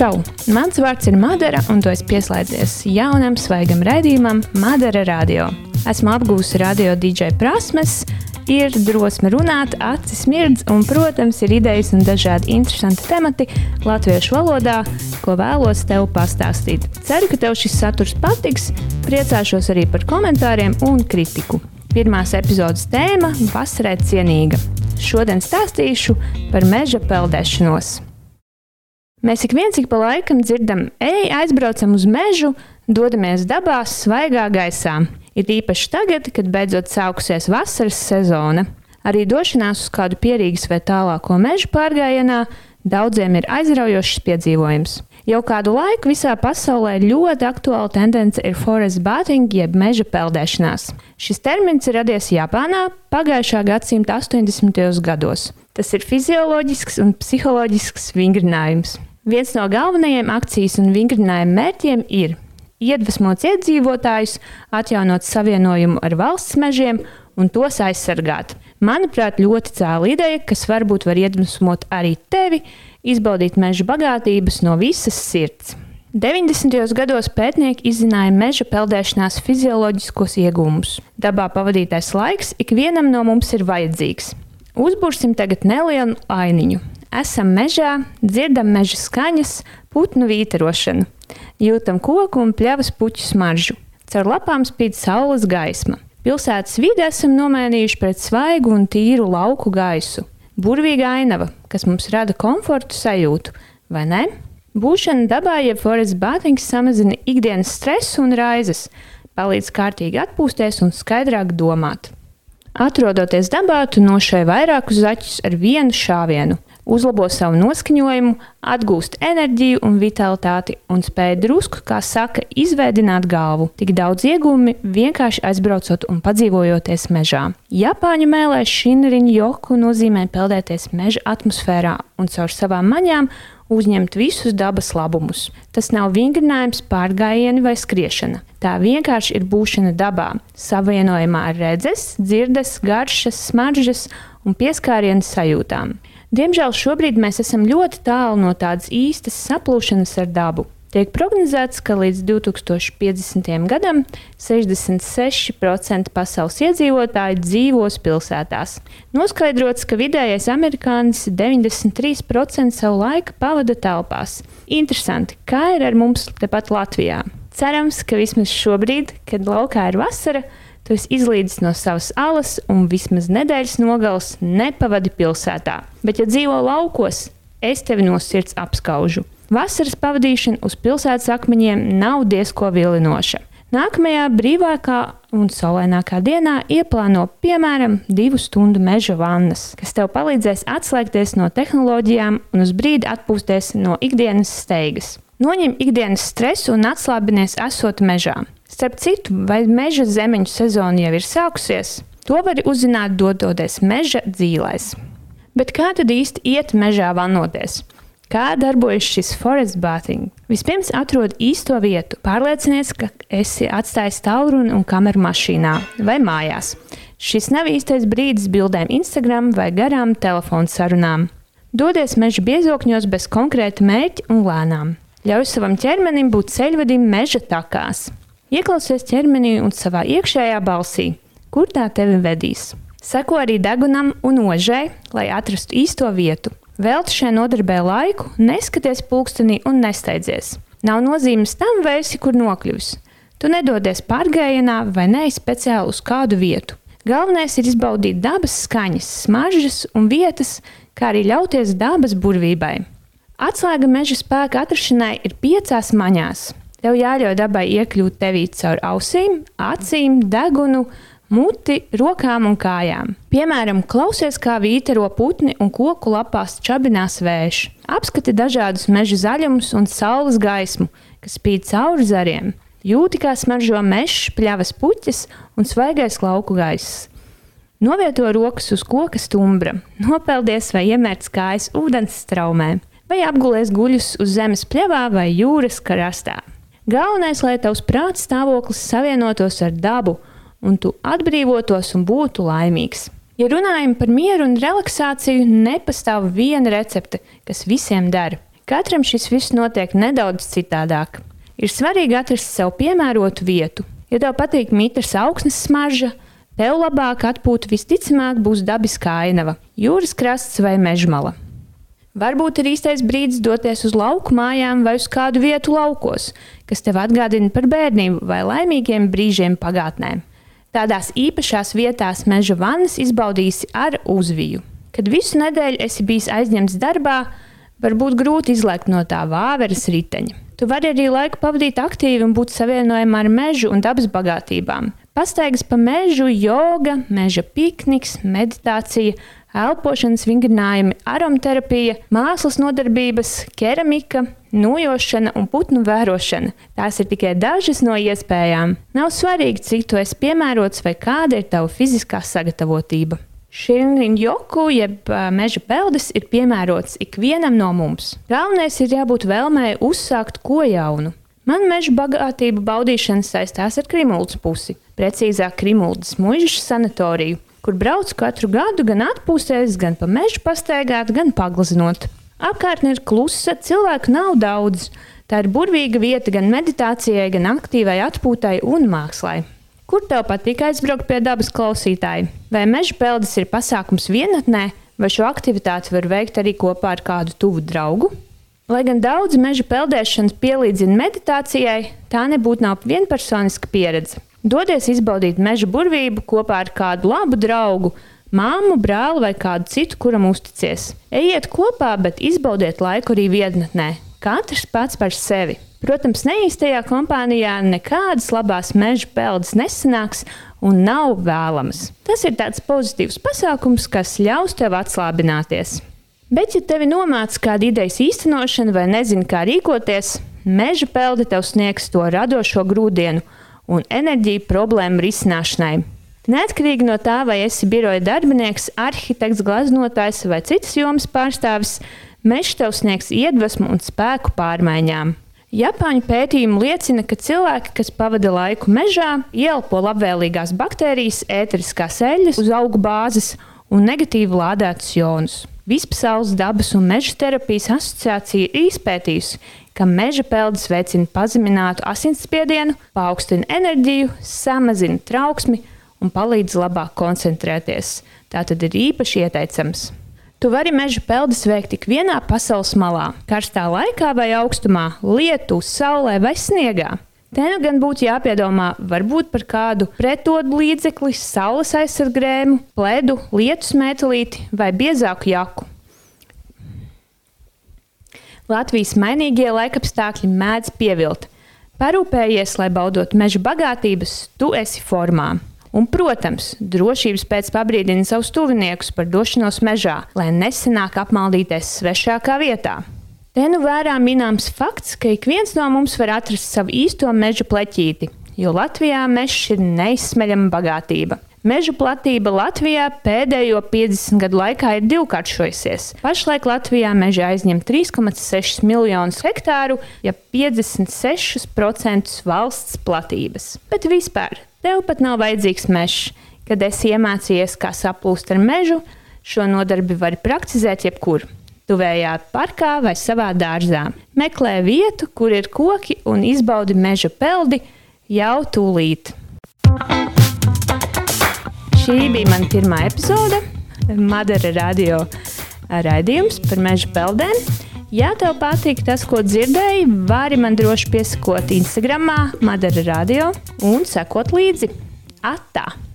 Čau! Mans vārds ir Madara, un tu esi pieslēdzies jaunam, svaigam raidījumam Madara Radio. Esmu apgūusi radio DJ prasmes, ir drosme runāt, acis mirdz, un, protams, ir idejas un dažādi interesanti temati latviešu valodā, ko vēlos tev pastāstīt. Ceru, ka tev šis saturs patiks, priecāšos arī par komentāriem un kritiku. Pirmās epizodes tēma - vasarai cienīga. Šodien stāstīšu par meža peldēšanos. Mēs ik viens ik pa laikam dzirdam, ej, aizbraucam uz mežu, dodamies dabā, svaigā gaisā. Ir īpaši tagad, kad beidzot sākusies vasaras sezona. Arī došanās uz kādu pierīgas vai tālāko mežu pārgājienā daudziem ir aizraujošs piedzīvojums. Jau kādu laiku visā pasaulē ļoti aktuāla tendence ir forest bathing, jeb meža peldēšanās. Šis termins ir radies Japānā pagājušā gadsimta 80. gados. Tas ir fizioloģisks un psiholoģisks vingrinājums. Viens no galvenajiem akcijas un vingrinājuma mērķiem ir iedvesmot iedzīvotājus, atjaunot savienojumu ar valsts mežiem un tos aizsargāt. Manuprāt, ļoti cēla ideja, kas varbūt var iedvesmot arī tevi, izbaudīt meža bagātības no visas sirds. 90. gados pētnieki izzināja meža peldēšanās fizioloģiskos iegūmus. Dabā pavadītais laiks ikvienam no mums ir vajadzīgs. Uzbūrsim tagad nelielu ainiņu esam mežā, dzirdam meža skaņas, putnu vīterošanu, jūtam koku un pļavas puķu smaržu. Caur lapām spīd saules gaisma. Pilsētas vidi esam nomainījuši pret svaigu un tīru lauku gaisu. Burvīga ainava, kas mums rada komfortu sajūtu, vai ne? Būšana dabā, jeb forest bathings, samazina ikdienas stresu un raizes, palīdz kārtīgi atpūsties un skaidrāk domāt. Atrodoties dabā, tu nošai vairākus zaķus ar vienu šāvienu uzlabo savu noskaņojumu, atgūst enerģiju un vitalitāti un spēj drusku, kā saka, izveidināt galvu. Tik daudz iegūmi vienkārši aizbraucot un padzīvojoties mežā. Japāņu mēlē šinriņu joku nozīmē peldēties meža atmosfērā un caur savām maņām uzņemt visus dabas labumus. Tas nav vingrinājums, pārgājieni vai skriešana. Tā vienkārši ir būšana dabā, savienojumā ar redzes, dzirdes, garšas, smaržas un pieskārienu sajūtām. Diemžēl šobrīd mēs esam ļoti tālu no tādas īstas saplūšanas ar dabu. Tiek prognozēts, ka līdz 2050. gadam 66% pasaules iedzīvotāji dzīvos pilsētās. Noskaidrots, ka vidējais amerikānis 93% savu laiku pavada telpās. Interesanti, kā ir ar mums tepat Latvijā. Cerams, ka vismaz šobrīd, kad laukā ir vasara, tu esi izlīdis no savas alas un vismaz nedēļas nogales nepavadi pilsētā. Bet, ja dzīvo laukos, es tevi no sirds apskaužu. Vasaras pavadīšana uz pilsētas akmeņiem nav diezko vilinoša. Nākamajā brīvākā un saulainākā dienā ieplāno piemēram divu stundu meža vannas, kas tev palīdzēs atslēgties no tehnoloģijām un uz brīdi atpūsties no ikdienas steigas. Noņem ikdienas stresu un atslābinies esot mežā. Starp citu, vai meža zemeņu sezona jau ir sākusies? To var uzzināt, dodoties meža dzīvēs. Bet kā tad īsti iet mežā vanoties? Kā darbojas šis forest bathing? Vispirms atrod īsto vietu, pārliecinies, ka esi atstājis tālruni un kameru mašīnā vai mājās. Šis nav īstais brīdis bildēm Instagram vai garām telefonu sarunām. Dodies meža biezokņos bez konkrēta mērķa un lēnām. Ļauj savam ķermenim būt ceļvadim meža takās. Ieklausies ķermenī un savā iekšējā balsī, kur tā tevi vedīs. Seko arī degunam un ožai, lai atrastu īsto vietu. Velti šai nodarbē laiku, neskaties pulkstenī un nesteidzies. Nav nozīmes tam, vai esi kur nokļuvis. Tu nedodies pārgājienā vai neej speciāli uz kādu vietu. Galvenais ir izbaudīt dabas skaņas, smaržas un vietas, kā arī ļauties dabas burvībai. Atslēga meža spēka atrašanai ir piecās maņās. Tev jāļauj dabai iekļūt tevī caur ausīm, acīm, degunu, muti, rokām un kājām. Piemēram, klausies, kā vītero putni un koku lapās čabinās vējš. Apskati dažādus meža zaļumus un saules gaismu, kas spīd cauri zariem. Jūti, kā smaržo mežs, pļavas puķis un svaigais lauku gaiss. Novieto rokas uz koka stumbra, nopeldies vai iemērts kājas ūdens straumē, vai apgulies guļus uz zemes pļavā vai jūras krastā. Galvenais, lai tavs prāta stāvoklis savienotos ar dabu, un tu atbrīvotos un būtu laimīgs. Ja runājam par mieru un relaksāciju, nepastāv viena recepte, kas visiem der. Katram šis viss notiek nedaudz citādāk. Ir svarīgi atrast sev piemērotu vietu. Ja tev patīk mitras augsnes smarža, tev labāk atpūta visticamāk būs dabiskā ainava, jūras krasts vai mežmala. Varbūt ir īstais brīdis doties uz lauku mājām vai uz kādu vietu laukos, kas tev atgādina par bērnību vai laimīgiem brīžiem pagātnē. Tādās īpašās vietās meža vannas izbaudīsi ar uzviju. Kad visu nedēļu esi bijis aizņemts darbā, var būt grūti izlēkt no tā vāveres riteņa. Tu vari arī laiku pavadīt aktīvi un būt savienojumā ar mežu un dabas bagātībām. Pastaigas pa mežu, joga, meža pikniks, meditācija, elpošanas vingrinājumi, aromaterapija, mākslas nodarbības, keramika, nojošana un putnu vērošana. Tās ir tikai dažas no iespējām. Nav svarīgi, cik tu esi piemērots vai kāda ir tava fiziskā sagatavotība. Šinjoku, jeb meža peldes, ir piemērots ikvienam no mums. Galvenais ir jābūt vēlmei uzsākt ko jaunu. Man meža bagātība baudīšana saistās ar Krimuldas pusi, precīzāk Krimuldas mužas sanatoriju, kur braucu katru gadu gan atpūsties, gan pa mežu pastaigāt, gan paglazinot. Apkārtne ir klusa, cilvēku nav daudz. Tā ir burvīga vieta gan meditācijai, gan aktīvai atpūtai un mākslai. Kur tev patīk aizbraukt pie dabas klausītāji? Vai meža peldas ir pasākums vienatnē, vai šo aktivitāti var veikt arī kopā ar kādu tuvu draugu? Lai gan daudz meža peldēšanas pielīdzina meditācijai, tā nebūtu nav vienpersoniska pieredze. Dodies izbaudīt meža burvību kopā ar kādu labu draugu, māmu, brāli vai kādu citu, kuram uzticies. Ejiet kopā, bet izbaudiet laiku arī vietnē. Katrs pats par sevi. Protams, neīstajā kompānijā nekādas labās meža peldas nesanāks un nav vēlamas. Tas ir tāds pozitīvs pasākums, kas ļaus tev atslābināties. Bet, ja tevi nomāca kāda idejas īstenošana vai nezini, kā rīkoties, meža pelde tev sniegs to radošo grūdienu un enerģiju problēmu risināšanai. Neatkarīgi no tā, vai esi biroja darbinieks, arhitekts, glaznotājs vai citas jomas pārstāvis, mežs tev sniegs iedvesmu un spēku pārmaiņām. Japāņu pētījumi liecina, ka cilvēki, kas pavada laiku mežā, ielpo labvēlīgās baktērijas, ēteriskās eļļas uz augu bāzes un negatīvi lādētus jonus. Vispasaules dabas un meža terapijas asociācija ir izpētījusi, ka meža peldas veicina pazeminātu asinsspiedienu, paaugstina enerģiju, samazina trauksmi un palīdz labāk koncentrēties. Tā tad ir īpaši ieteicams. Tu vari meža peldas veikt tik vienā pasaules malā, karstā laikā vai augstumā, lietu, saulē vai sniegā. Te nu gan būtu jāpiedomā varbūt par kādu pretodu līdzekli, saules aizsargrēmu, pledu, lietus metālīti vai biezāku jaku. Latvijas mainīgie laikapstākļi mēdz pievilt. Parūpējies, lai baudot meža bagātības, tu esi formā. Un, protams, drošības pēc pabrīdina savus tuviniekus par došanos mežā, lai nesenāk apmaldīties svešākā vietā. Te nu vērā minams fakts, ka ik viens no mums var atrast savu īsto meža pleķīti, jo Latvijā mežs ir neizsmeļama bagātība. Meža platība Latvijā pēdējo 50 gadu laikā ir divkāršojusies. Pašlaik Latvijā meža aizņem 3,6 miljonus hektāru, ja 56% valsts platības. Bet vispār, tev pat nav vajadzīgs mežs. Kad esi iemācījies, kā saplūst ar mežu, šo nodarbi var praktizēt jebkur. Tuvējā parkā vai savā dārzā. Meklē vietu, kur ir koki un izbaudi meža peldi jau tūlīt. Šī bija mana pirmā epizode. Madara radio raidījums par meža peldēm. Ja tev patīk tas, ko dzirdēji, vari man droši piesakot Instagram, Madara radio un sekot līdzi. Atā!